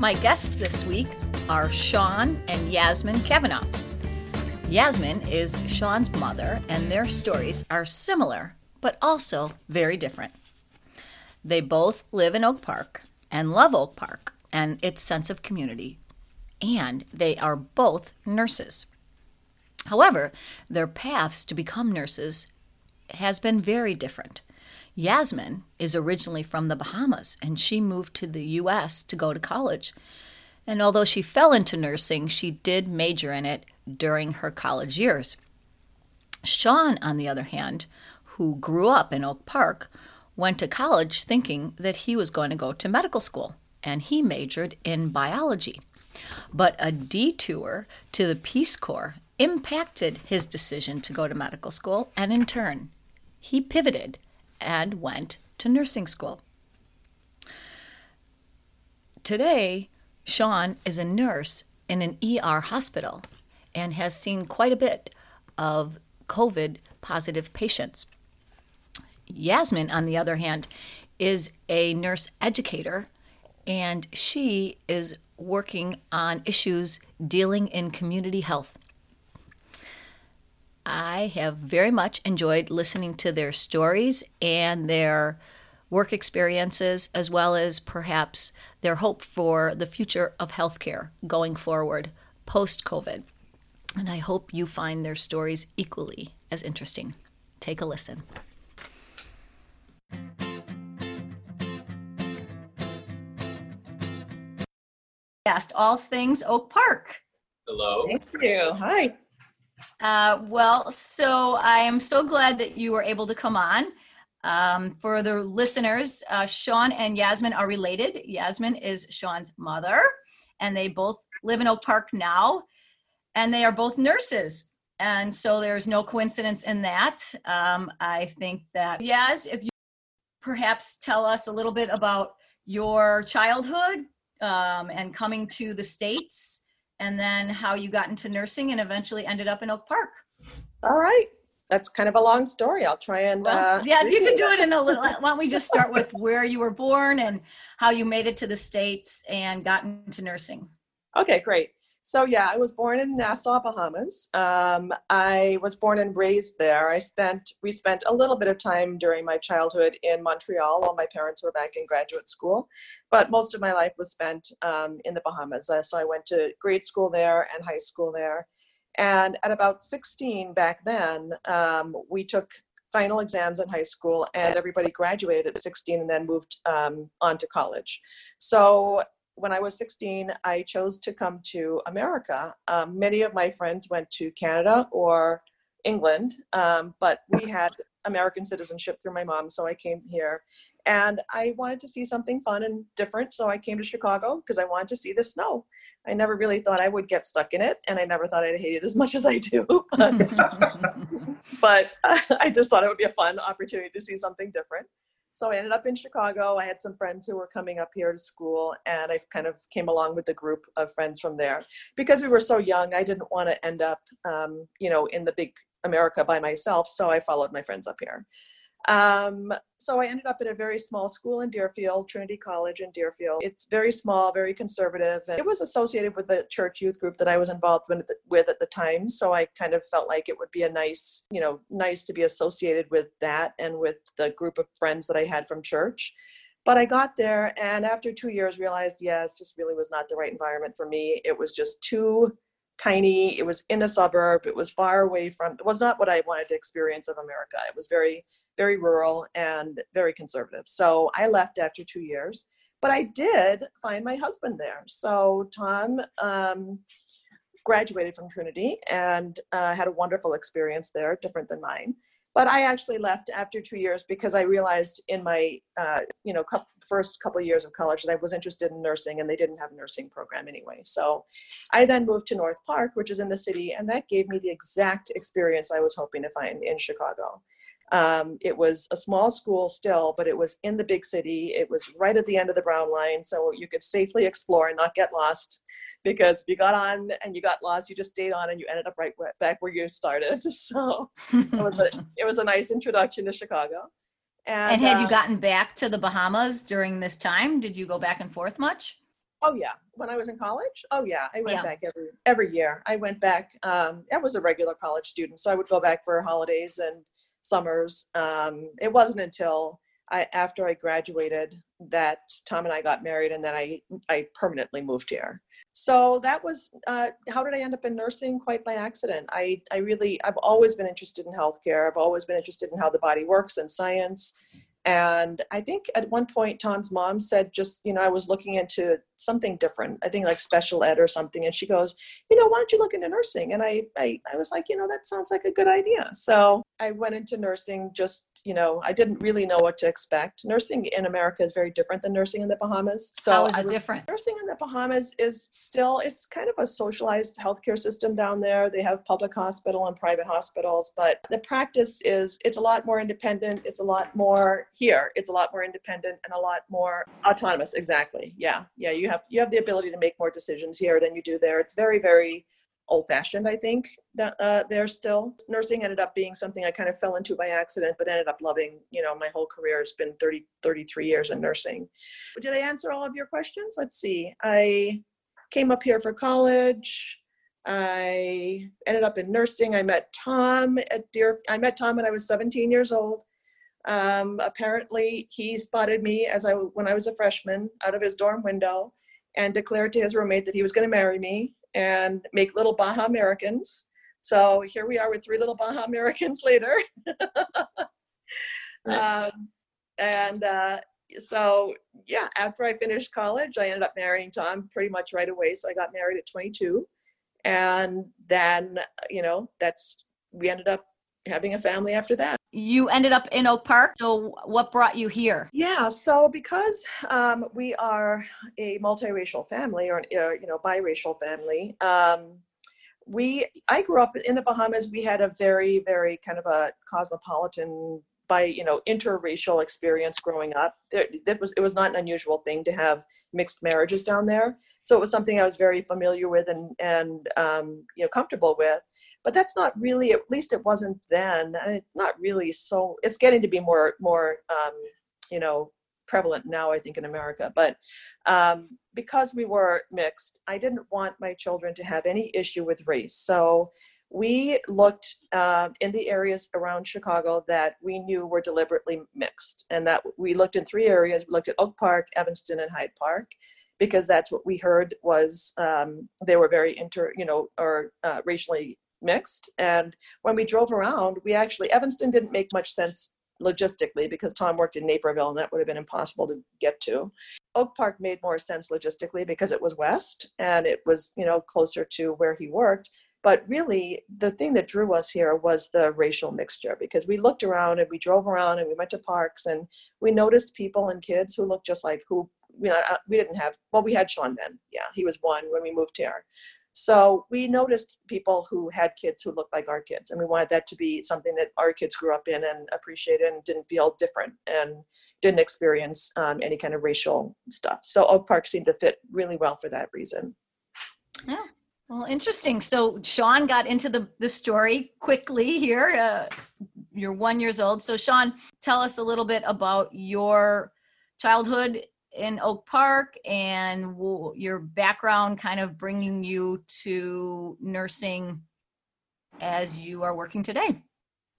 My guests this week are Sean and Yasmin Kavanaugh. Yasmin is Sean's mother, and their stories are similar, but also very different. They both live in Oak Park and love Oak Park and its sense of community, and they are both nurses. However, their paths to become nurses has been very different. Yasmin is originally from the Bahamas and she moved to the US to go to college. And although she fell into nursing, she did major in it during her college years. Sean, on the other hand, who grew up in Oak Park, went to college thinking that he was going to go to medical school, and he majored in biology. But a detour to the Peace Corps impacted his decision to go to medical school, and in turn, he pivoted and went to nursing school. Today, Sean is a nurse in an ER hospital and has seen quite a bit of COVID positive patients. Yasmin, on the other hand, is a nurse educator and she is working on issues dealing in community health. I have very much enjoyed listening to their stories and their work experiences, as well as perhaps their hope for the future of healthcare going forward post COVID. And I hope you find their stories equally as interesting. Take a listen. Asked all things Oak Park. Hello. Thank you. Hi. Uh, well, so I am so glad that you were able to come on. Um, for the listeners, uh, Sean and Yasmin are related. Yasmin is Sean's mother, and they both live in Oak Park now, and they are both nurses. And so there's no coincidence in that. Um, I think that, Yas, if you perhaps tell us a little bit about your childhood um, and coming to the States and then how you got into nursing and eventually ended up in Oak Park. All right. That's kind of a long story. I'll try and. Well, uh, yeah, you can do it in a little. Why don't we just start with where you were born and how you made it to the States and got into nursing? Okay, great. So yeah, I was born in Nassau, Bahamas. Um, I was born and raised there. I spent we spent a little bit of time during my childhood in Montreal while my parents were back in graduate school, but most of my life was spent um, in the Bahamas. Uh, so I went to grade school there and high school there. And at about 16 back then, um, we took final exams in high school, and everybody graduated at 16 and then moved um, on to college. So when I was 16, I chose to come to America. Um, many of my friends went to Canada or England, um, but we had American citizenship through my mom, so I came here. And I wanted to see something fun and different, so I came to Chicago because I wanted to see the snow. I never really thought I would get stuck in it, and I never thought I'd hate it as much as I do. But, but I just thought it would be a fun opportunity to see something different so I ended up in Chicago. I had some friends who were coming up here to school, and I kind of came along with the group of friends from there. Because we were so young, I didn't want to end up, um, you know, in the big America by myself. So I followed my friends up here. Um, so I ended up at a very small school in Deerfield, Trinity College in Deerfield. It's very small, very conservative, and it was associated with the church youth group that I was involved with at, the, with at the time. So I kind of felt like it would be a nice, you know, nice to be associated with that and with the group of friends that I had from church. But I got there, and after two years, realized, yes, just really was not the right environment for me. It was just too tiny. It was in a suburb. It was far away from. It was not what I wanted to experience of America. It was very very rural and very conservative. So I left after two years, but I did find my husband there. So Tom um, graduated from Trinity and uh, had a wonderful experience there, different than mine. but I actually left after two years because I realized in my, uh, you know, first couple of years of college that I was interested in nursing, and they didn't have a nursing program anyway. So, I then moved to North Park, which is in the city, and that gave me the exact experience I was hoping to find in Chicago. Um, it was a small school still, but it was in the big city. It was right at the end of the Brown Line, so you could safely explore and not get lost. Because if you got on and you got lost, you just stayed on and you ended up right back where you started. So it was a, it was a nice introduction to Chicago. And, and had uh, you gotten back to the Bahamas during this time? Did you go back and forth much? Oh yeah, when I was in college. Oh yeah, I went yeah. back every every year. I went back. Um, I was a regular college student, so I would go back for holidays and summers. Um, it wasn't until I, after I graduated that Tom and I got married, and then I I permanently moved here. So that was uh, how did I end up in nursing? Quite by accident. I I really I've always been interested in healthcare. I've always been interested in how the body works and science. And I think at one point, Tom's mom said, just, you know, I was looking into something different, I think like special ed or something. And she goes, you know, why don't you look into nursing? And I, I, I was like, you know, that sounds like a good idea. So I went into nursing just you know, I didn't really know what to expect. Nursing in America is very different than nursing in the Bahamas. So How is it different? Nursing in the Bahamas is still it's kind of a socialized healthcare system down there. They have public hospital and private hospitals, but the practice is it's a lot more independent. It's a lot more here. It's a lot more independent and a lot more autonomous. Exactly. Yeah. Yeah. You have you have the ability to make more decisions here than you do there. It's very very old fashioned, I think, uh, there still. Nursing ended up being something I kind of fell into by accident, but ended up loving. You know, my whole career has been 30, 33 years in nursing. Did I answer all of your questions? Let's see. I came up here for college. I ended up in nursing. I met Tom at Deer. I met Tom when I was 17 years old. Um, apparently, he spotted me as I when I was a freshman out of his dorm window, and declared to his roommate that he was going to marry me and make little Baja Americans. So here we are with three little Baja Americans later. um, and uh, so, yeah, after I finished college, I ended up marrying Tom pretty much right away. So I got married at 22. And then, you know, that's, we ended up having a family after that. You ended up in Oak Park. So, what brought you here? Yeah, so because um, we are a multiracial family or, uh, you know, biracial family, um, we I grew up in the Bahamas. We had a very, very kind of a cosmopolitan by you know interracial experience growing up that was it was not an unusual thing to have mixed marriages down there. So it was something i was very familiar with and and um, you know comfortable with. But that's not really at least it wasn't then and it's not really so it's getting to be more more um, you know prevalent now i think in america. But um, because we were mixed i didn't want my children to have any issue with race. So we looked uh, in the areas around Chicago that we knew were deliberately mixed, and that we looked in three areas. We looked at Oak Park, Evanston, and Hyde Park, because that's what we heard was um, they were very inter, you know, or uh, racially mixed. And when we drove around, we actually Evanston didn't make much sense logistically because Tom worked in Naperville and that would have been impossible to get to. Oak Park made more sense logistically because it was west and it was, you know, closer to where he worked. But really, the thing that drew us here was the racial mixture because we looked around and we drove around and we went to parks and we noticed people and kids who looked just like who you know, uh, we didn't have, well, we had Sean then. Yeah, he was one when we moved here. So we noticed people who had kids who looked like our kids, and we wanted that to be something that our kids grew up in and appreciated and didn't feel different and didn't experience um, any kind of racial stuff. So Oak Park seemed to fit really well for that reason. Yeah. Well, interesting. So Sean got into the the story quickly here. Uh, you're one years old. So Sean, tell us a little bit about your childhood in Oak Park and your background, kind of bringing you to nursing as you are working today.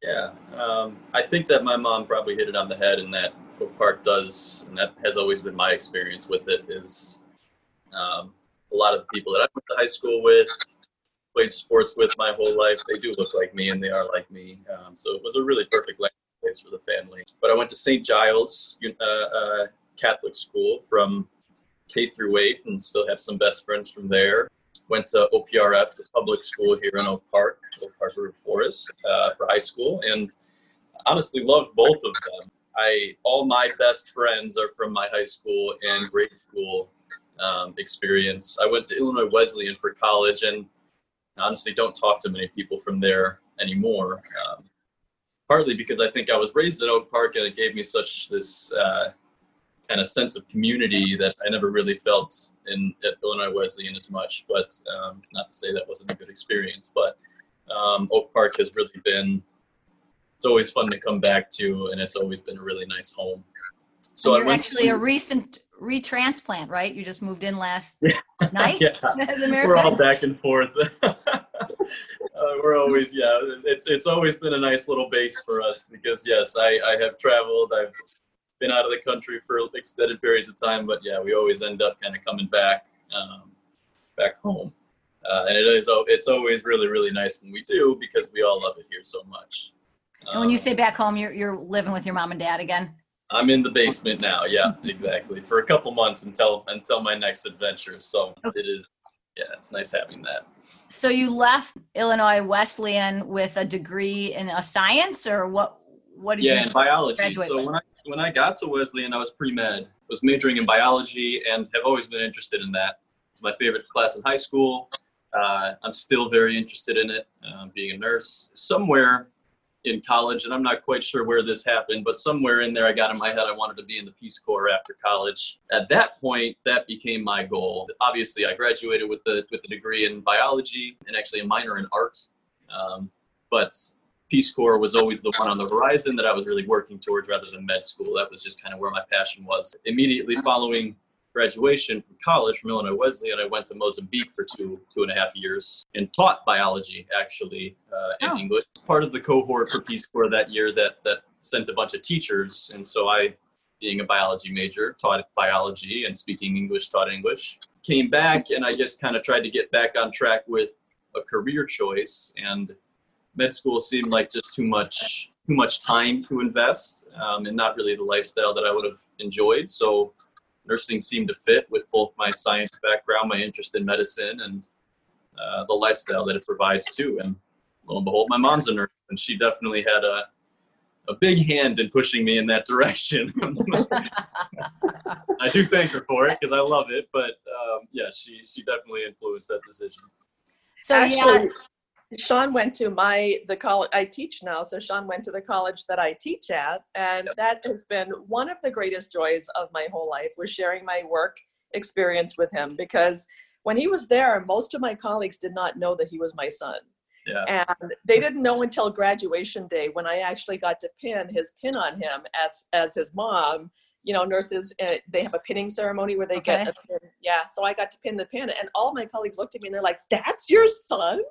Yeah, um, I think that my mom probably hit it on the head, and that Oak Park does, and that has always been my experience with it. Is um, a lot of the people that I went to high school with, played sports with my whole life. They do look like me and they are like me. Um, so it was a really perfect place for the family. But I went to St. Giles uh, uh, Catholic school from K through 8 and still have some best friends from there. Went to OPRF, the public school here in Oak Park, Oak Park River Forest, uh, for high school. And honestly loved both of them. I all my best friends are from my high school and grade school um, experience. I went to Illinois Wesleyan for college, and honestly, don't talk to many people from there anymore. Um, partly because I think I was raised in Oak Park, and it gave me such this uh, kind of sense of community that I never really felt in at Illinois Wesleyan as much. But um, not to say that wasn't a good experience, but um, Oak Park has really been it's always fun to come back to, and it's always been a really nice home. So I you're went actually to- a recent retransplant, right? You just moved in last night yeah, as a we're all back and forth. uh, we're always yeah. It's it's always been a nice little base for us because yes, I I have traveled. I've been out of the country for extended periods of time, but yeah, we always end up kind of coming back um, back home. Uh, and it is it's always really really nice when we do because we all love it here so much. And when you Um, say back home, you're you're living with your mom and dad again. I'm in the basement now. Yeah, exactly. For a couple months until until my next adventure. So it is. Yeah, it's nice having that. So you left Illinois Wesleyan with a degree in a science, or what? What did Yeah, you? Yeah, in biology. So with? when I when I got to Wesleyan, I was pre med. Was majoring in biology and have always been interested in that. It's my favorite class in high school. Uh, I'm still very interested in it. Uh, being a nurse, somewhere in college, and I'm not quite sure where this happened, but somewhere in there, I got in my head I wanted to be in the Peace Corps after college. At that point, that became my goal. Obviously, I graduated with the with the degree in biology and actually a minor in art. Um, but Peace Corps was always the one on the horizon that I was really working towards rather than med school. That was just kind of where my passion was. Immediately following graduation from college from Illinois Wesleyan, I went to Mozambique for two two and a half years and taught biology actually uh, in Oh. English. Part of the cohort for Peace Corps that year that that sent a bunch of teachers, and so I, being a biology major, taught biology and speaking English, taught English. Came back and I just kind of tried to get back on track with a career choice and med school seemed like just too much too much time to invest um, and not really the lifestyle that I would have enjoyed. So nursing seemed to fit with both my science background, my interest in medicine, and uh, the lifestyle that it provides too. And lo and behold, my mom's a nurse, and she definitely had a a big hand in pushing me in that direction. I do thank her for it because I love it, but um, yeah, she she definitely influenced that decision. So yeah, Actually, Sean went to my the college I teach now, so Sean went to the college that I teach at, and that has been one of the greatest joys of my whole life was sharing my work experience with him because when he was there, most of my colleagues did not know that he was my son. Yeah. And they didn't know until graduation day when I actually got to pin his pin on him as as his mom. You know, nurses uh, they have a pinning ceremony where they get Okay. a pin. Yeah, so I got to pin the pin, and all my colleagues looked at me and they're like, "That's your son."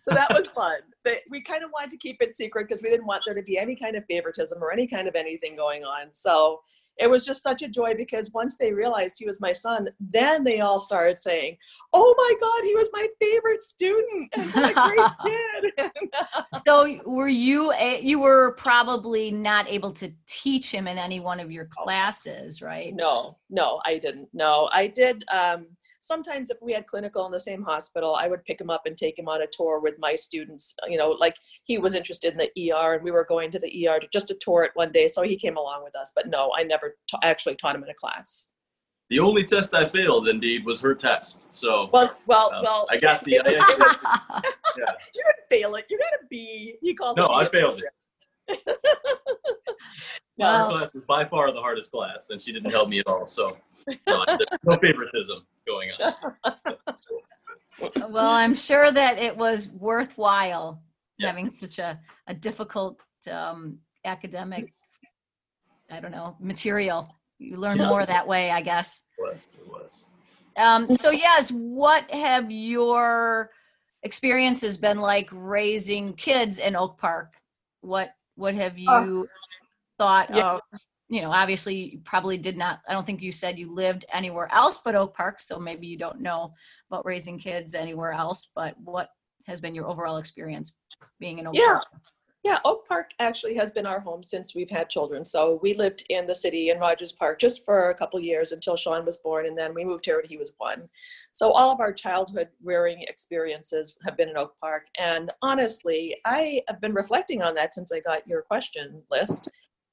So that was fun. They, we kind of wanted to keep it secret because we didn't want there to be any kind of favoritism or any kind of anything going on. So it was just such a joy because once they realized he was my son, then they all started saying, "Oh my God, he was my favorite student! And what a great kid!" so were you? A, you were probably not able to teach him in any one of your classes, right? no, no, I didn't. No, I did. Um, sometimes if we had clinical in the same hospital, I would pick him up and take him on a tour with my students. You know, like he was interested in the ER, and we were going to the ER to, just to tour it one day, so he came along with us. But no, I never ta- actually taught him in a class. The only test I failed, indeed, was her test. So Well, well, um, well. I got the. I- was- you didn't fail it. You got a B. He calls No, I failed it. No, Wow. Her class was by far the hardest class, and she didn't help me at all. So no, no favoritism going on. Cool. well, I'm sure that it was worthwhile Yeah. having such a, a difficult um, academic, I don't know, material. You learn Yeah. more that way, I guess. It was. It was. Um, so, yes, what have your experiences been like raising kids in Oak Park? What what have you Oh. Thought Yeah. of? You know, obviously, you probably did not. I don't think you said you lived anywhere else but Oak Park, so maybe you don't know about raising kids anywhere else. But what has been your overall experience being in Oak Yeah. Park? Yeah, Oak Park actually has been our home since we've had children. So we lived in the city in Rogers Park just for a couple years until Sean was born, and then we moved here when he was one. So all of our childhood rearing experiences have been in Oak Park. And honestly, I have been reflecting on that since I got your question list.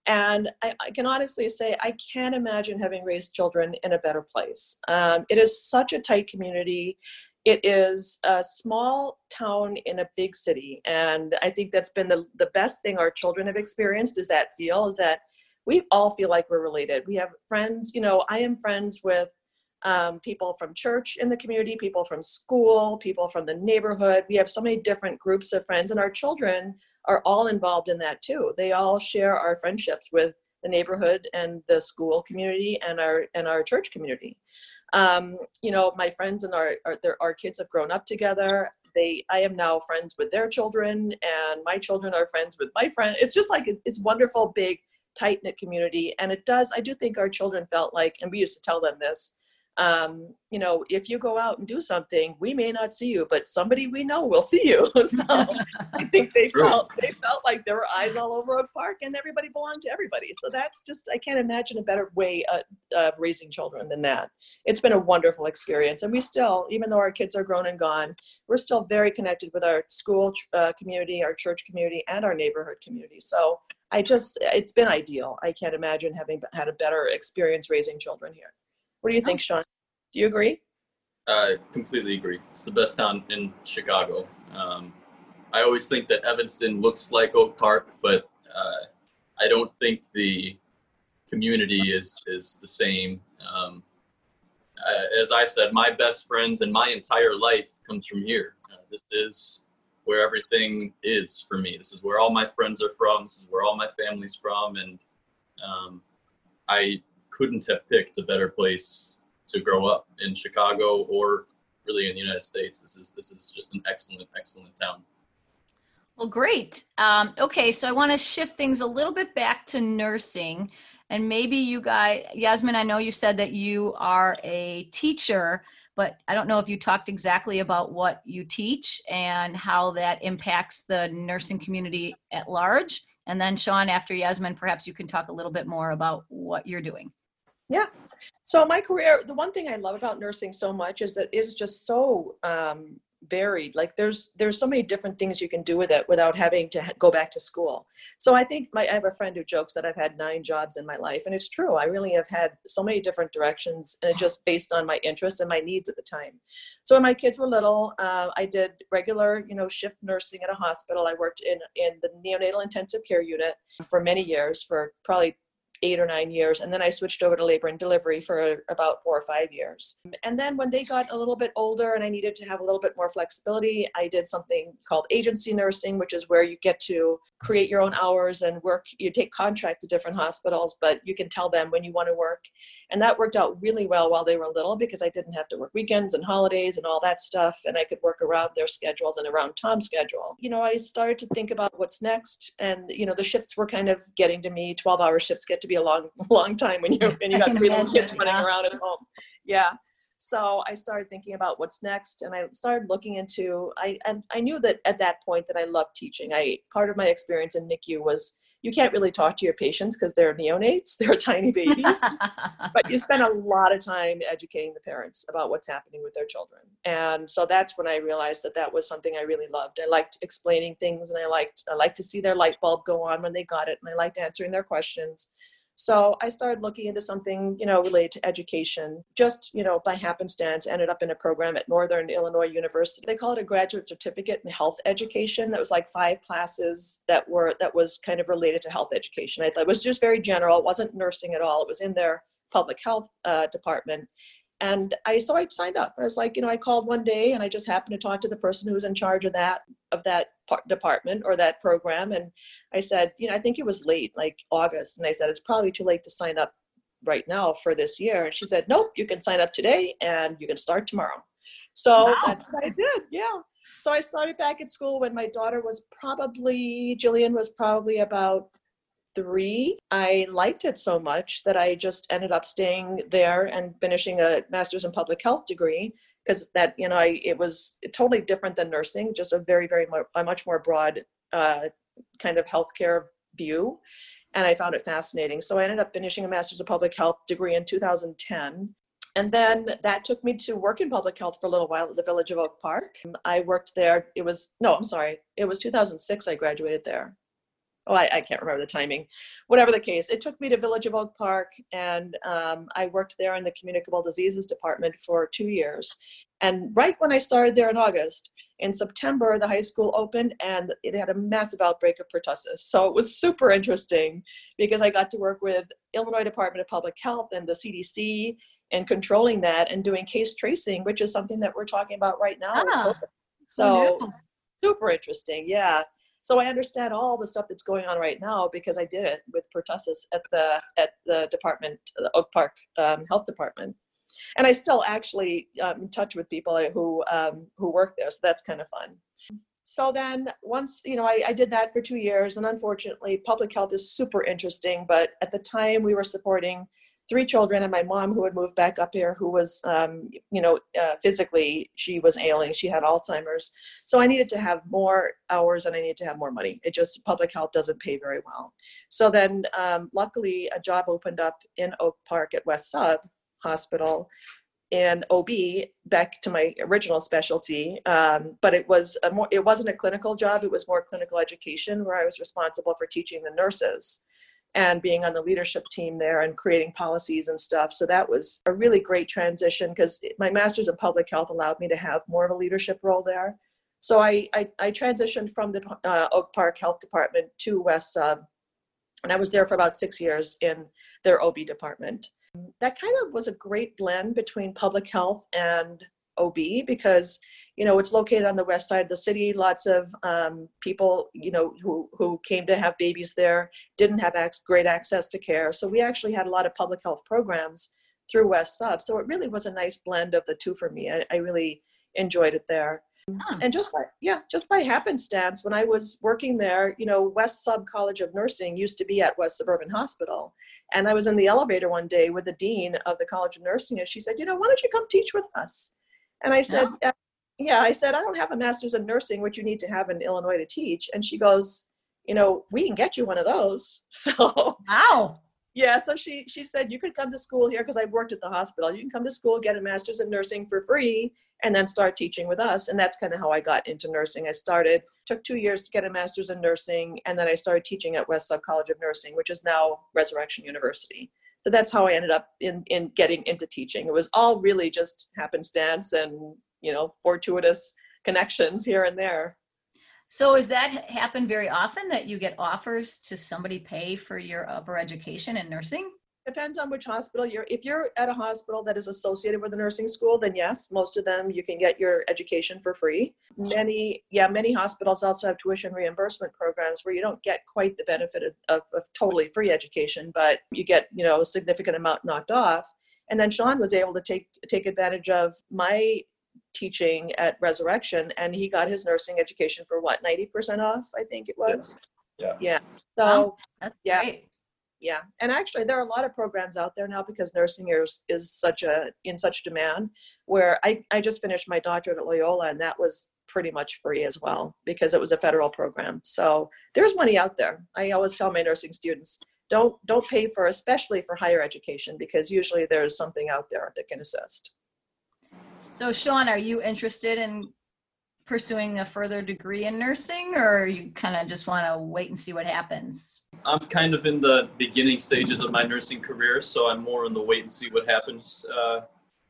And I, I can honestly say I can't imagine having raised children in a better place. Um, it is such a tight community. It is a small town in a big city. And i think that's been the, the best thing our children have experienced is that feel is that we all feel like we're related. We have friends you know i am friends with um, people from church in the community people from school people from the neighborhood. We have so many different groups of friends. And our children are all involved in that too they all share our friendships with the neighborhood and the school community and our and our church community um, you know, my friends and our, our, their, our kids have grown up together. They, I am now friends with their children and my children are friends with my friend. It's just like, it's wonderful, big, tight knit community. And it does, I do think our children felt like, and we used to tell them this, um, you know, if you go out and do something, we may not see you, but somebody we know will see you. so I think they felt they felt like there were eyes all over Oak Park, and everybody belonged to everybody. So that's just I can't imagine a better way uh, of raising children than that. It's been a wonderful experience, and we still, even though our kids are grown and gone, we're still very connected with our school uh, community, our church community, and our neighborhood community. So I just it's been ideal. I can't imagine having had a better experience raising children here. What do you think, Sean? Do you agree? I completely agree. It's the best town in Chicago. Um, I always think that Evanston looks like Oak Park, but uh, I don't think the community is is the same. Um, uh, as I said, my best friends and my entire life comes from here. Uh, this is where everything is for me. This is where all my friends are from. This is where all my family's from, and um, I couldn't have picked a better place to grow up in Chicago or really in the United States. This is this is just an excellent, excellent town. Well, great. Um, okay, so I want to shift things a little bit back to nursing, and maybe you guys, Yasmin, I know you said that you are a teacher, but I don't know if you talked exactly about what you teach and how that impacts the nursing community at large. And then, Sean, after Yasmin, perhaps you can talk a little bit more about what you're doing. Yeah. So my career, the one thing I love about nursing so much is that it is just so um, varied. Like there's there's so many different things you can do with it without having to go back to school. So I think my I have a friend who jokes that I've had nine jobs in my life, and it's true. I really have had so many different directions, and it's just based on my interests and my needs at the time. So when my kids were little, uh, I did regular, you know, shift nursing at a hospital. I worked in in the neonatal intensive care unit for many years, for probably eight or nine years. And then I switched over to labor and delivery for about four or five years. And then when they got a little bit older and I needed to have a little bit more flexibility, I did something called agency nursing, which is where you get to create your own hours and work. You take contracts at different hospitals, but you can tell them when you want to work. And that worked out really well while they were little because I didn't have to work weekends and holidays and all that stuff. And I could work around their schedules and around Tom's schedule. You know, I started to think about what's next. And, you know, the shifts were kind of getting to me. 12 hour shifts get to be a long, long time when you when you got three little kids running around at home. Yeah. So I started thinking about what's next, and I started looking into. I and I knew that at that point that I loved teaching. I part of my experience in NICU was you can't really talk to your patients because they're neonates, they're tiny babies, but you spend a lot of time educating the parents about what's happening with their children. And so that's when I realized that that was something I really loved. I liked explaining things, and I liked I liked to see their light bulb go on when they got it, and I liked answering their questions. So I started looking into something, you know, related to education. Just, you know, by happenstance, ended up in a program at Northern Illinois University. They call it a graduate certificate in health education. That was like five classes that were that was kind of related to health education. I thought it was just very general. It wasn't nursing at all. It was in their public health uh, department. And I so I signed up. I was like, you know, I called one day and I just happened to talk to the person who was in charge of that of that department or that program, and I said, you know, I think it was late, like August, and I said it's probably too late to sign up right now for this year. And she said, nope, you can sign up today and you can start tomorrow. So wow. that's what I did. Yeah. So I started back at school when my daughter was probably Jillian was probably about three, I liked it so much that I just ended up staying there and finishing a master's in public health degree because that you know I, it was totally different than nursing, just a very very a much more broad uh, kind of healthcare view. And I found it fascinating. So I ended up finishing a master's of public health degree in 2010. And then that took me to work in public health for a little while at the Village of Oak Park. I worked there. It was, no, I'm sorry. It was 2006 I graduated there. Oh, I, I can't remember the timing. Whatever the case, it took me to Village of Oak Park, and um, I worked there in the communicable diseases department for two years. And right when I started there in August, in September, the high school opened and it had a massive outbreak of pertussis. So it was super interesting because I got to work with Illinois Department of Public Health and the CDC and controlling that and doing case tracing, which is something that we're talking about right now. Ah, so super interesting, yeah. So I understand all the stuff that's going on right now because I did it with pertussis at the at the department, the Oak Park um, Health Department, and I still actually um, in touch with people who um, who work there. So that's kind of fun. So then once you know I, I did that for two years, and unfortunately, public health is super interesting. But at the time, we were supporting three children and my mom who had moved back up here who was um, you know uh, physically she was ailing she had alzheimer's. So i needed to have more hours and i needed to have more money. It just public health doesn't pay very well. So then um, luckily a job opened up in oak park at west sub hospital in ob back to my original specialty um, but it was a more it wasn't a clinical job it was more clinical education where i was responsible for teaching the nurses and being on the leadership team there and creating policies and stuff. So that was a really great transition because my master's in public health allowed me to have more of a leadership role there. So I, I, I transitioned from the uh, Oak Park Health Department to West Sub, and I was there for about six years in their OB department. That kind of was a great blend between public health and OB because you know it's located on the west side of the city. Lots of um, people you know who who came to have babies there didn't have ac- great access to care. So we actually had a lot of public health programs through west sub so it really was a nice blend of the two for me. I, I really enjoyed it there. Huh. and just by yeah just by happenstance when i was working there you know west sub college of nursing used to be at west suburban hospital. And i was in the elevator one day with the dean of the college of nursing and she said you know why don't you come teach with us? And i said Oh. Yeah, I said, I don't have a master's in nursing, which you need to have in Illinois to teach. And she goes, you know, we can get you one of those. So Wow. yeah, so she she said you could come to school here because I worked at the hospital. You can come to school, get a master's in nursing for free, and then start teaching with us. And that's kind of how I got into nursing. I started took two years to get a master's in nursing, and then I started teaching at West Sub College of Nursing, which is now Resurrection University. So that's how I ended up in in getting into teaching. It was all really just happenstance and you know fortuitous connections here and there. So is that ha- happen very often that you get offers to somebody pay for your upper education in nursing? Depends on which hospital you're. If you're at a hospital that is associated with a nursing school, then yes, most of them you can get your education for free. Many, yeah, many hospitals also have tuition reimbursement programs where you don't get quite the benefit of, of, of totally free education, but you get you know a significant amount knocked off. And then Sean was able to take take advantage of my teaching at Resurrection, and he got his nursing education for what ninety percent off, I think it was. Yeah. Yeah. So. Wow. That's Yeah. great. Yeah, and actually, there are a lot of programs out there now because nursing is is such a in such demand. Where I I just finished my doctorate at Loyola, and that was pretty much free as well because it was a federal program. So there's money out there. I always tell my nursing students don't don't pay for especially for higher education because usually there's something out there that can assist. So Sean, are you interested in pursuing a further degree in nursing or you kind of just want to wait and see what happens? I'm kind of in the beginning stages of my nursing career, so I'm more in the wait and see what happens uh,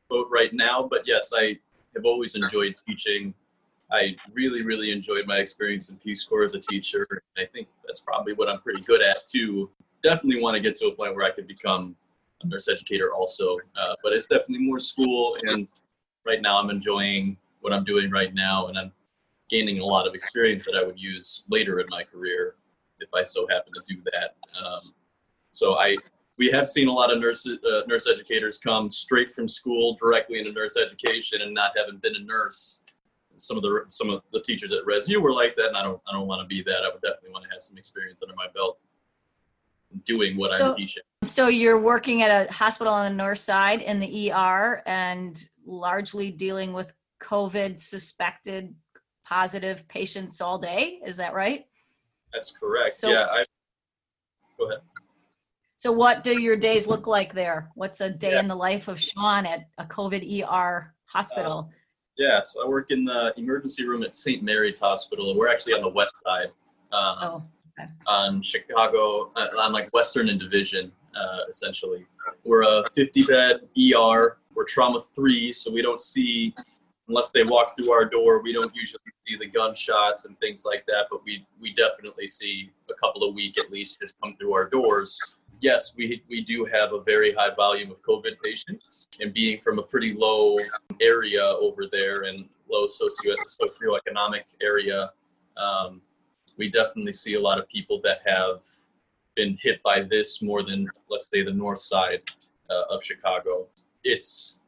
boat right now. But yes, I have always enjoyed teaching. I really, really enjoyed my experience in Peace Corps as a teacher. I think that's probably what I'm pretty good at too. Definitely want to get to a point where I could become a nurse educator also. Uh, but it's definitely more school, and right now I'm enjoying what I'm doing right now, and I'm gaining a lot of experience that I would use later in my career if I so happen to do that. Um, so I we have seen a lot of nurse uh, nurse educators come straight from school directly into nurse education and not having been a nurse. Some of the some of the teachers at Resu were like that, and I don't I don't want to be that. I would definitely want to have some experience under my belt doing what So- I'm teaching. So you're working at a hospital on the north side in the ER and largely dealing with COVID suspected positive patients all day. Is that right? That's correct. So- yeah. I, go ahead. So what do your days look like there? What's a day Yeah. in the life of Sean at a COVID ER hospital? Yeah. So I work in the emergency room at St. Mary's Hospital. We're actually on the west side. Um, oh, on Chicago, uh, on like Western and Division, uh, essentially. We're a 50 bed ER. We're trauma three, so we don't see, unless they walk through our door, we don't usually see the gunshots and things like that, but we, we definitely see a couple a week at least just come through our doors. Yes, we, we do have a very high volume of COVID patients, and being from a pretty low area over there and low socio socioeconomic area, um, we definitely see a lot of people that have been hit by this more than let's say the north side uh, of chicago it's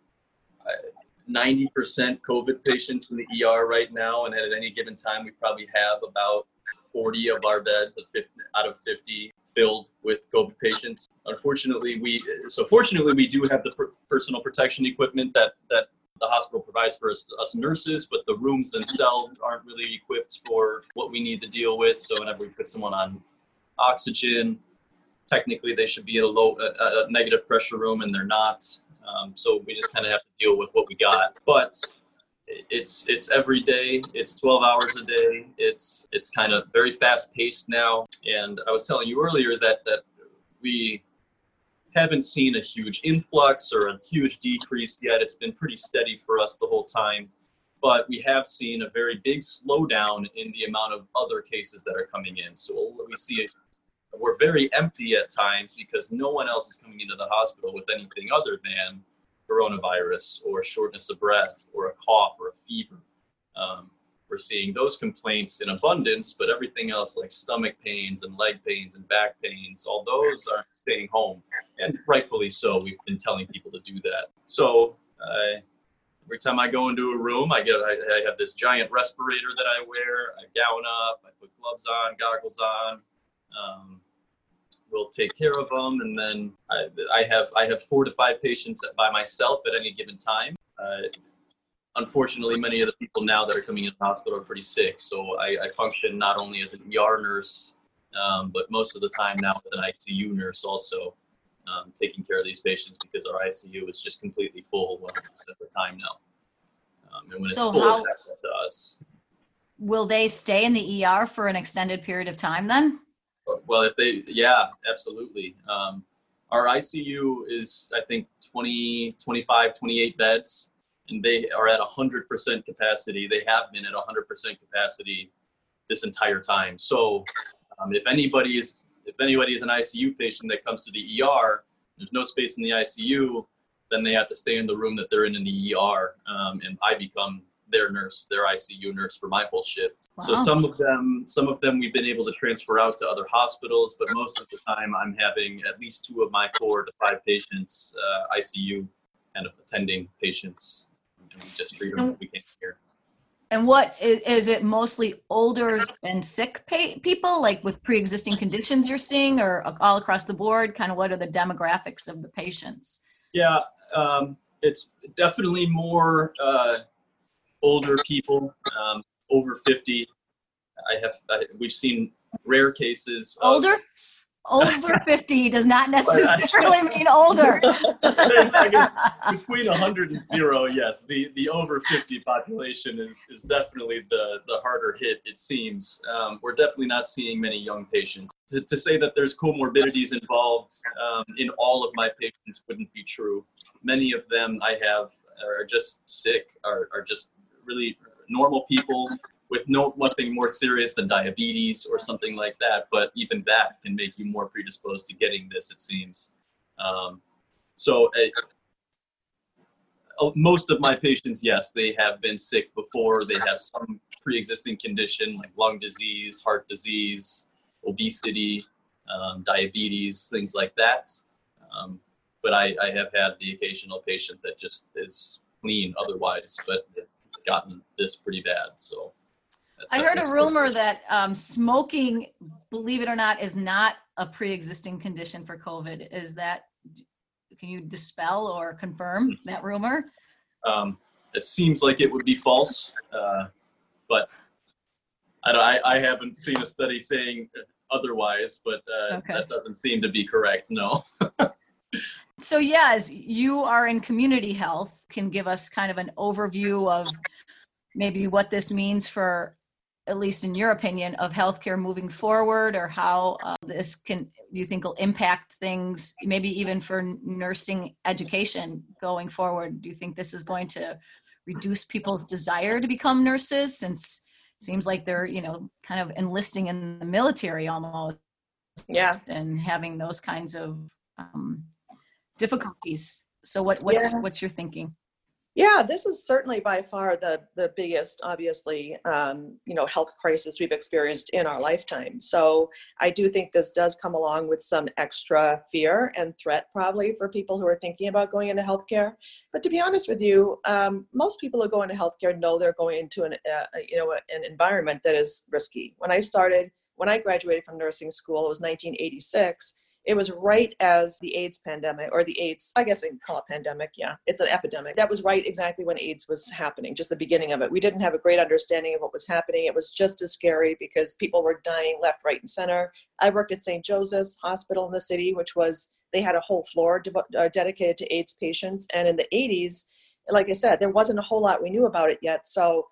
uh, 90% covid patients in the er right now and at any given time we probably have about 40 of our beds out of 50 filled with covid patients unfortunately we so fortunately we do have the per- personal protection equipment that that the hospital provides for us, us nurses, but the rooms themselves aren't really equipped for what we need to deal with. So whenever we put someone on oxygen, technically they should be in a low, a, a negative pressure room, and they're not. Um, so we just kind of have to deal with what we got. But it's it's every day. It's 12 hours a day. It's it's kind of very fast paced now. And I was telling you earlier that that we haven't seen a huge influx or a huge decrease yet. It's been pretty steady for us the whole time. But we have seen a very big slowdown in the amount of other cases that are coming in. So we see we're very empty at times because no one else is coming into the hospital with anything other than coronavirus or shortness of breath or a cough or a fever. Um, we're seeing those complaints in abundance, but everything else like stomach pains and leg pains and back pains, all those are staying home, and rightfully so. We've been telling people to do that. So uh, every time I go into a room, I get I, I have this giant respirator that I wear. I gown up, I put gloves on, goggles on. Um, we'll take care of them, and then I, I have I have four to five patients by myself at any given time. Uh, unfortunately, many of the people now that are coming into the hospital are pretty sick. So I, I function not only as an ER nurse, um, but most of the time now as an ICU nurse also, um, taking care of these patients because our ICU is just completely full 100% of the time now. Um, and when So it's full, how- up to us. will they stay in the ER for an extended period of time then? Well, if they, yeah, absolutely. Um, our ICU is, I think, 20, 25, 28 beds, and they are at 100% capacity. They have been at 100% capacity this entire time. So, um, if anybody is, if anybody is an ICU patient that comes to the ER, there's no space in the ICU, then they have to stay in the room that they're in in the ER, um, and I become their nurse, their ICU nurse for my whole shift. So some of them, some of them we've been able to transfer out to other hospitals, but most of the time I'm having at least two of my four to five patients uh, ICU kind of attending patients, and we just treat them as we can here. And what is, it mostly older and sick pa- people, like with pre-existing conditions you're seeing, or all across the board? Kind of what are the demographics of the patients? Yeah, um, it's definitely more uh, older people, um, over 50. I have, I, we've seen rare cases. of- Older? Over 50 does not necessarily mean older. I guess between 100 and zero, yes, the, the over 50 population is, is definitely the, the harder hit, it seems. Um, we're definitely not seeing many young patients. To, to say that there's comorbidities involved um, in all of my patients wouldn't be true. Many of them I have are just sick, are, are just really normal people with no nothing more serious than diabetes or something like that. But even that can make you more predisposed to getting this, it seems. Um, so uh, uh, most of my patients, yes, they have been sick before. They have some pre-existing condition like lung disease, heart disease, obesity, um, diabetes, things like that. Um, but I, I have had the occasional patient that just is clean otherwise, but gotten this pretty bad. So that's I heard a rumor that um, smoking, believe it or not, is not a pre-existing condition for COVID. Is that, can you dispel or confirm that rumor? Um, it seems like it would be false, uh, but I, I haven't seen a study saying otherwise, but uh, okay. that doesn't seem to be correct. No. so yes, you are in community health. Can give us kind of an overview of maybe what this means for at least in your opinion, of healthcare moving forward, or how uh, this can you think will impact things, maybe even for nursing education going forward? Do you think this is going to reduce people's desire to become nurses, since it seems like they're you know kind of enlisting in the military almost, yeah, and having those kinds of um, difficulties? So, what what's yeah. what's your thinking? Yeah, this is certainly by far the the biggest, obviously, um, you know, health crisis we've experienced in our lifetime. So I do think this does come along with some extra fear and threat, probably for people who are thinking about going into healthcare. But to be honest with you, um, most people who go into healthcare know they're going into an, uh, you know, an environment that is risky. When I started, when I graduated from nursing school, it was 1986 it was right as the AIDS pandemic, or the AIDS, I guess I can call it pandemic. Yeah, it's an epidemic. That was right exactly when AIDS was happening, just the beginning of it. We didn't have a great understanding of what was happening. It was just as scary because people were dying left, right, and center. I worked at St. Joseph's Hospital in the city, which was, they had a whole floor de- uh, dedicated to AIDS patients. And in the 80s, like I said, there wasn't a whole lot we knew about it yet. So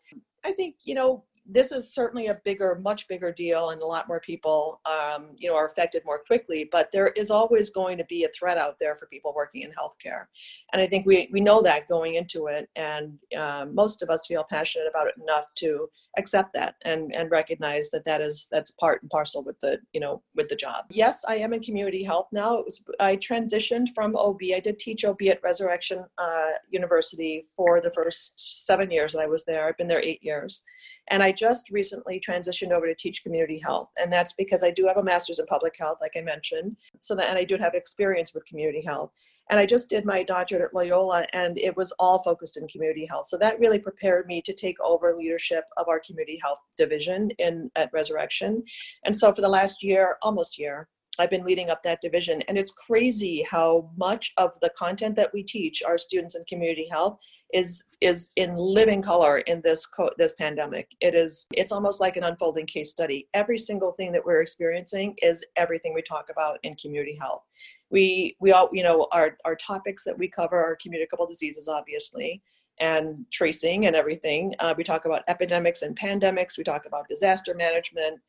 I think, you know, this is certainly a bigger, much bigger deal, and a lot more people, um, you know, are affected more quickly. But there is always going to be a threat out there for people working in healthcare, and I think we we know that going into it, and um, most of us feel passionate about it enough to accept that and and recognize that that is that's part and parcel with the you know with the job. Yes, I am in community health now. It was I transitioned from OB. I did teach OB at Resurrection uh, University for the first seven years that I was there. I've been there eight years. And I just recently transitioned over to teach community health. And that's because I do have a master's in public health, like I mentioned. So that, and I do have experience with community health. And I just did my doctorate at Loyola, and it was all focused in community health. So that really prepared me to take over leadership of our community health division in at Resurrection. And so for the last year, almost year, I've been leading up that division. And it's crazy how much of the content that we teach our students in community health is is in living color in this co- this pandemic. It is it's almost like an unfolding case study. Every single thing that we're experiencing is everything we talk about in community health. We we all you know our our topics that we cover are communicable diseases, obviously and tracing and everything. Uh, we talk about epidemics and pandemics. We talk about disaster management.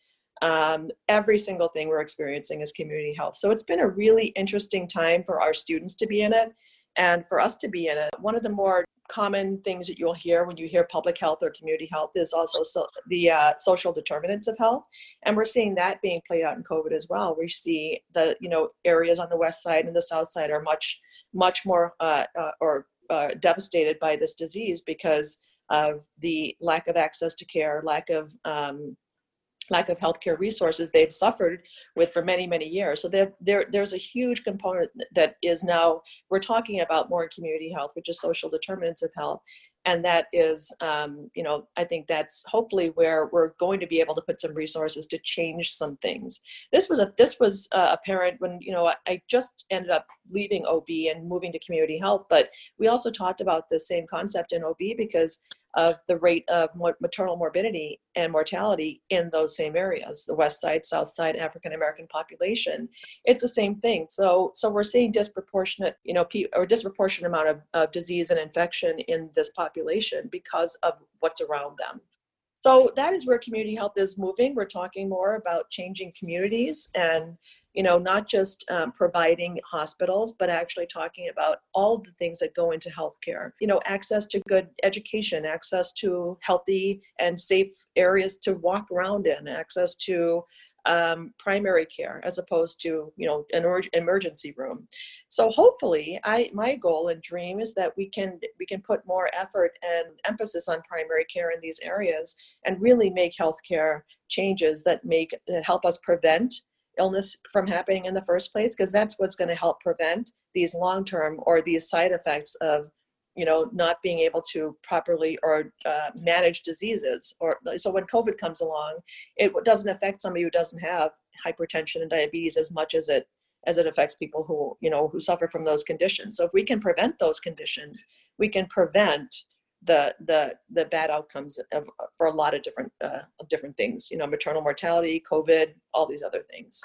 Um, every single thing we're experiencing is community health. So it's been a really interesting time for our students to be in it and for us to be in it. One of the more common things that you'll hear when you hear public health or community health is also so, the uh, social determinants of health. And we're seeing that being played out in covid as well. We see the you know areas on the west side and the south side are much much more uh, uh, or uh, devastated by this disease because of the lack of access to care lack of um, lack of healthcare resources they've suffered with for many many years. So there, there there's a huge component that is now we're talking about more in community health which is social determinants of health. And that is um, you know i think that's hopefully where we're going to be able to put some resources to change some things. This was a this was uh, apparent when you know i just ended up leaving ob and moving to community health but we also talked about the same concept in ob because of the rate of maternal morbidity and mortality in those same areas the west side south side african american population. It's the same thing. So so we're seeing disproportionate you know or disproportionate amount of, of disease and infection in this population because of what's around them. So that is where community health is moving. We're talking more about changing communities and you know, not just um, providing hospitals, but actually talking about all the things that go into healthcare. You know, access to good education, access to healthy and safe areas to walk around in, access to um, primary care as opposed to you know an emergency room so hopefully i my goal and dream is that we can we can put more effort and emphasis on primary care in these areas and really make healthcare changes that make that help us prevent illness from happening in the first place because that's what's going to help prevent these long term or these side effects of you know not being able to properly or uh, manage diseases or so when covid comes along it doesn't affect somebody who doesn't have hypertension and diabetes as much as it as it affects people who you know who suffer from those conditions. So if we can prevent those conditions we can prevent the the the bad outcomes of, for a lot of different uh, different things. You know, maternal mortality, COVID, all these other things.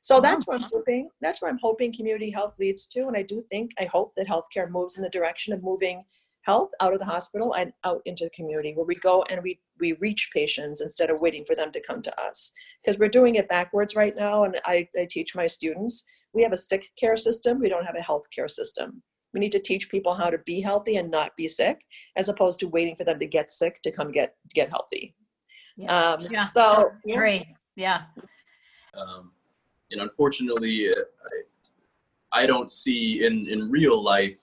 So that's what I'm hoping. That's where I'm hoping community health leads to, and I do think I hope that healthcare moves in the direction of moving health out of the hospital and out into the community where we go and we we reach patients instead of waiting for them to come to us because we're doing it backwards right now and I, I teach my students we have a sick care system we don't have a health care system we need to teach people how to be healthy and not be sick as opposed to waiting for them to get sick to come get get healthy Yeah. um, Yeah. so yeah. Great. Yeah. um, and unfortunately, uh, I, I don't see in, in real life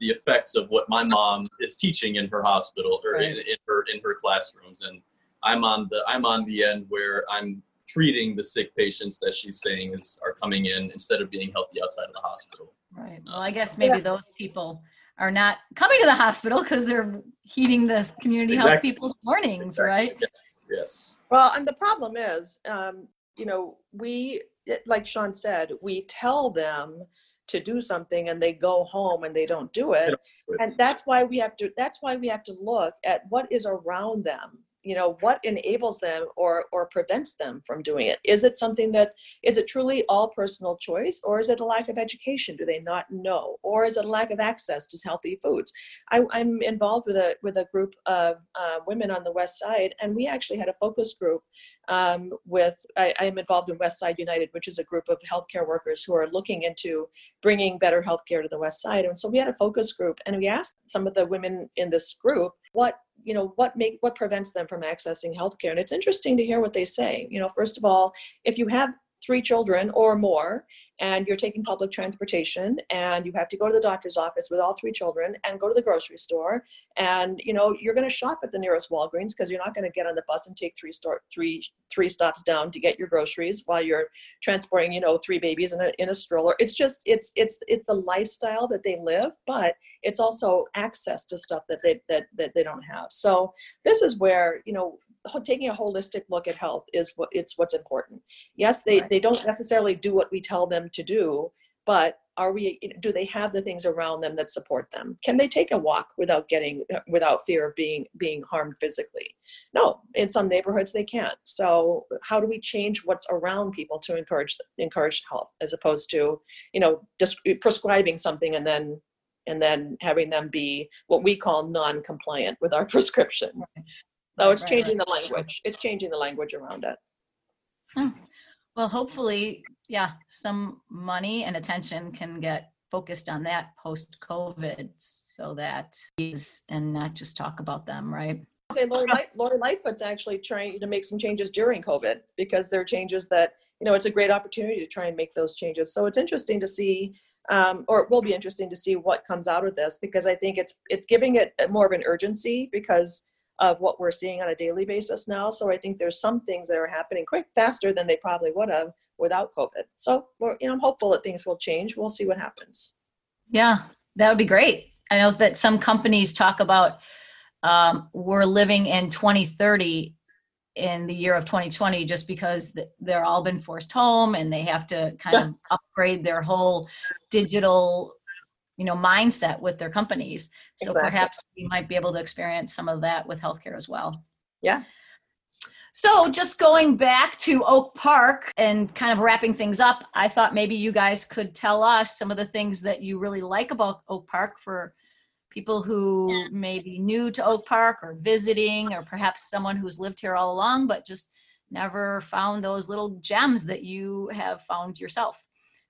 the effects of what my mom is teaching in her hospital or in, in her in her classrooms, and I'm on the I'm on the end where I'm treating the sick patients that she's saying is are coming in instead of being healthy outside of the hospital. Right. Well, I guess maybe those people are not coming to the hospital because they're heeding this community health people's warnings, Exactly. right? Yes. Yes. Well, and the problem is, um, you know, we, like Sean said, we tell them to do something and they go home and they don't do it. do it. And that's why we have to, that's why we have to look at what is around them. You know, what enables them or, or prevents them from doing it? Is it something that, is it truly all personal choice or is it a lack of education? Do they not know? Or is it a lack of access to healthy foods? I, I'm involved with a, with a group of uh, women on the West Side and we actually had a focus group um, with I, I am involved in West Side United, which is a group of healthcare workers who are looking into bringing better healthcare to the West Side. And so we had a focus group, and we asked some of the women in this group what you know what make what prevents them from accessing healthcare. And it's interesting to hear what they say. You know, first of all, if you have three children or more and you're taking public transportation and you have to go to the doctor's office with all three children and go to the grocery store and you know you're going to shop at the nearest Walgreens because you're not going to get on the bus and take three store three three stops down to get your groceries while you're transporting you know three babies in a in a stroller. It's just it's it's it's a lifestyle that they live but it's also access to stuff that they that that they don't have. So this is where you know taking a holistic look at health is what it's what's important. Yes they Right. they don't necessarily do what we tell them to do but are we do they have the things around them that support them? Can they take a walk without getting uh, without fear of being being harmed physically? No in some neighborhoods they can't. So how do we change what's around people to encourage encourage health as opposed to you know just prescribing something and then and then having them be what we call non-compliant with our prescription? So Right, it's right, changing right. the language it's changing the language around it Well, hopefully, yeah, some money and attention can get focused on that post COVID so that is and not just talk about them, right? say Lori, Light, Lori Lightfoot's actually trying to make some changes during COVID because there are changes that, you know, it's a great opportunity to try and make those changes. So it's interesting to see, um, or it will be interesting to see what comes out of this because I think it's it's giving it more of an urgency because of what we're seeing on a daily basis now. So I think there's some things that are happening quick, faster than they probably would have without COVID. So we're, you know, I'm hopeful that things will change. We'll see what happens. Yeah, that would be great. I know that some companies talk about um, we're living in 2030 in the year of 2020 just because they're all been forced home and they have to kind of upgrade their whole digital you know mindset with their companies so Exactly. perhaps we might be able to experience some of that with healthcare as well Yeah. so just going back to Oak Park and kind of wrapping things up, I thought maybe you guys could tell us some of the things that you really like about Oak Park for people who may be new to Oak Park or visiting, or perhaps someone who's lived here all along but just never found those little gems that you have found yourself.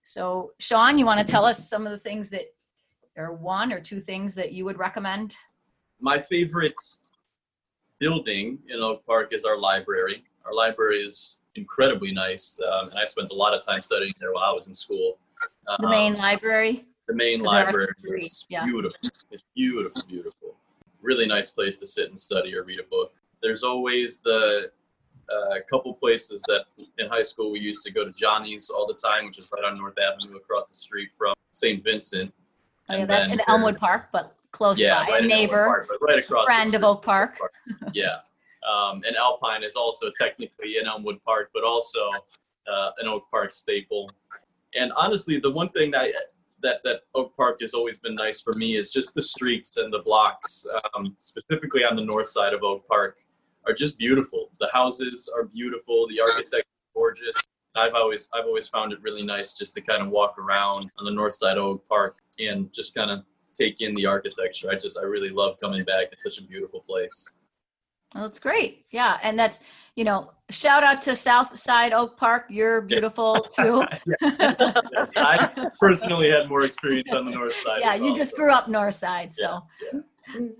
So, Sean, you want to tell us some of the things that, or one or two things that you would recommend? my favorite building in Oak Park is our library. Our library is incredibly nice, um, and I spent a lot of time studying there while I was in school. The Um, main library? the main library is yeah. beautiful. It's beautiful, beautiful. Really nice place to sit and study or read a book. There's always the uh, couple places that in high school we used to go to Johnny's all the time, which is right on North Avenue across the street from St. Vincent. Oh, yeah, And that's in Elmwood Park, but close yeah, by. right a neighbor. Park, but right across friend of Oak from Park. yeah, um, and Alpine is also technically in Elmwood Park, but also uh, an Oak Park staple. And honestly, the one thing that I, that that Oak Park has always been nice for me is just the streets and the blocks, um, specifically on the north side of Oak Park, are just beautiful. The houses are beautiful. The architecture is gorgeous. I've always I've always found it really nice just to kind of walk around on the north side of Oak Park and just kind of take in the architecture. I just I really love coming back. It's such a beautiful place. Well, that's great. Yeah, and that's you know, shout out to South Side Oak Park. You're beautiful too. I personally had more experience on the north side. yeah, as you just so, grew up north side, so. yeah.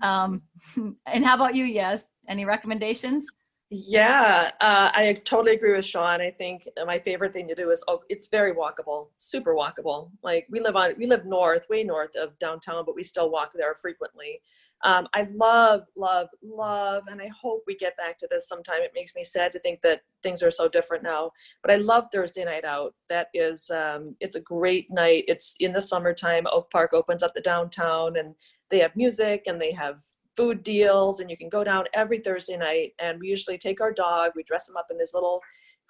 Um, and how about you? Yes. Any recommendations? Yeah, uh, I totally agree with Sean. I think my favorite thing to do is oh, it's very walkable, super walkable. Like we live on, we live north, way north of downtown, but we still walk there frequently. Um, I love, love, love, and I hope we get back to this sometime. It makes me sad to think that things are so different now. But I love Thursday night out. That is, um, it's a great night. It's in the summertime. Oak Park opens up the downtown, and they have music and they have food deals and you can go down every thursday night and we usually take our dog we dress him up in his little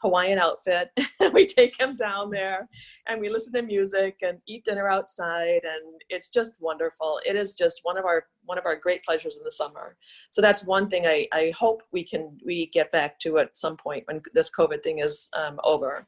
hawaiian outfit and we take him down there and we listen to music and eat dinner outside and it's just wonderful. It is just one of our one of our great pleasures in the summer. So that's one thing i i hope we can we get back to at some point when this covid thing is um, over.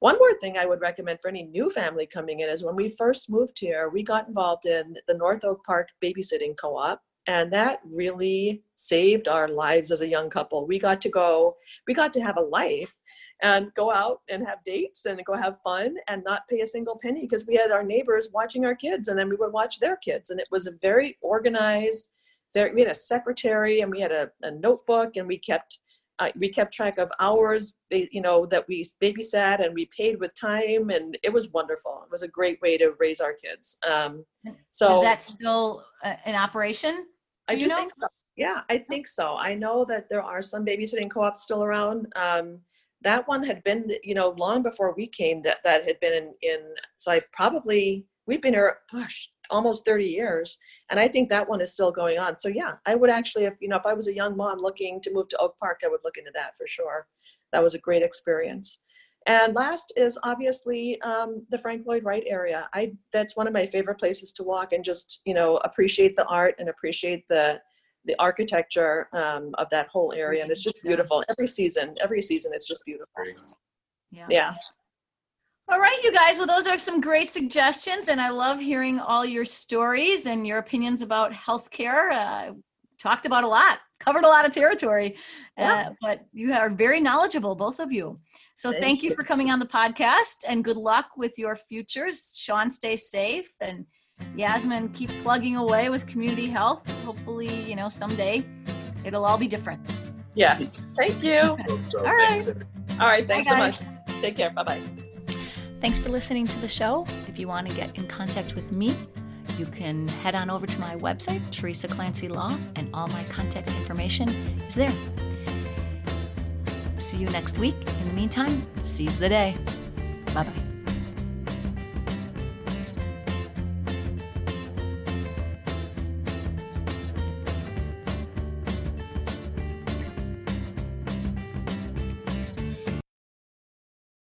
One more thing I would recommend for any new family coming in is when we first moved here, we got involved in the North Oak Park babysitting co op. And that really saved our lives as a young couple. We got to go, we got to have a life and go out and have dates and go have fun and not pay a single penny because we had our neighbors watching our kids and then we would watch their kids. And it was a very organized, there, we had a secretary and we had a, a notebook and we kept uh, we kept track of hours you know that we babysat and we paid with time and it was wonderful it was a great way to raise our kids um, so Is that still uh, in operation? I you do know? think so. Yeah i think so. I know that there are some babysitting co-ops still around. Um, that one had been you know long before we came that that had been in, in so i probably we've been here gosh almost 30 years and i think that one is still going on. So yeah i would actually if you know if i was a young mom looking to move to oak park i would look into that for sure. That was a great experience and last is obviously um, the frank lloyd wright area i that's one of my favorite places to walk and just you know appreciate the art and appreciate the the architecture um, of that whole area and it's just beautiful every season every season it's just beautiful Yeah. yeah All right, you guys. Well, those are some great suggestions, and I love hearing all your stories and your opinions about healthcare. Uh, talked about a lot, covered a lot of territory, Yeah. uh, but you are very knowledgeable, both of you. So Thank thank you you. for coming on the podcast, and good luck with your futures. Sean, stay safe, and Yasmin, keep plugging away with community health. Hopefully, you know, someday it'll all be different. yes thank you So, All thanks, right. Dave. all right thanks so much take care bye bye Thanks for listening to the show. If you want to get in contact with me, you can head on over to my website, Teresa Clancy Law, and all my contact information is there. See you next week. In the meantime, seize the day. Bye bye.